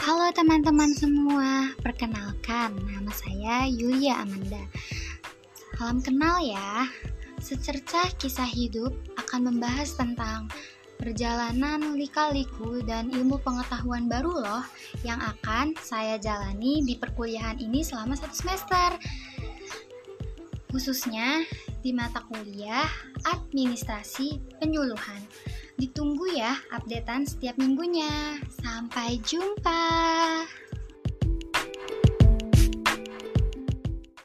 Halo teman-teman semua, perkenalkan nama saya Yulia Amanda. Salam kenal ya. Secercah kisah hidup akan membahas tentang perjalanan lika-liku dan ilmu pengetahuan baru loh yang akan saya jalani di perkuliahan ini selama satu semester. Khususnya di mata kuliah administrasi penyuluhan. Ditunggu ya updatean setiap minggunya. Sampai jumpa.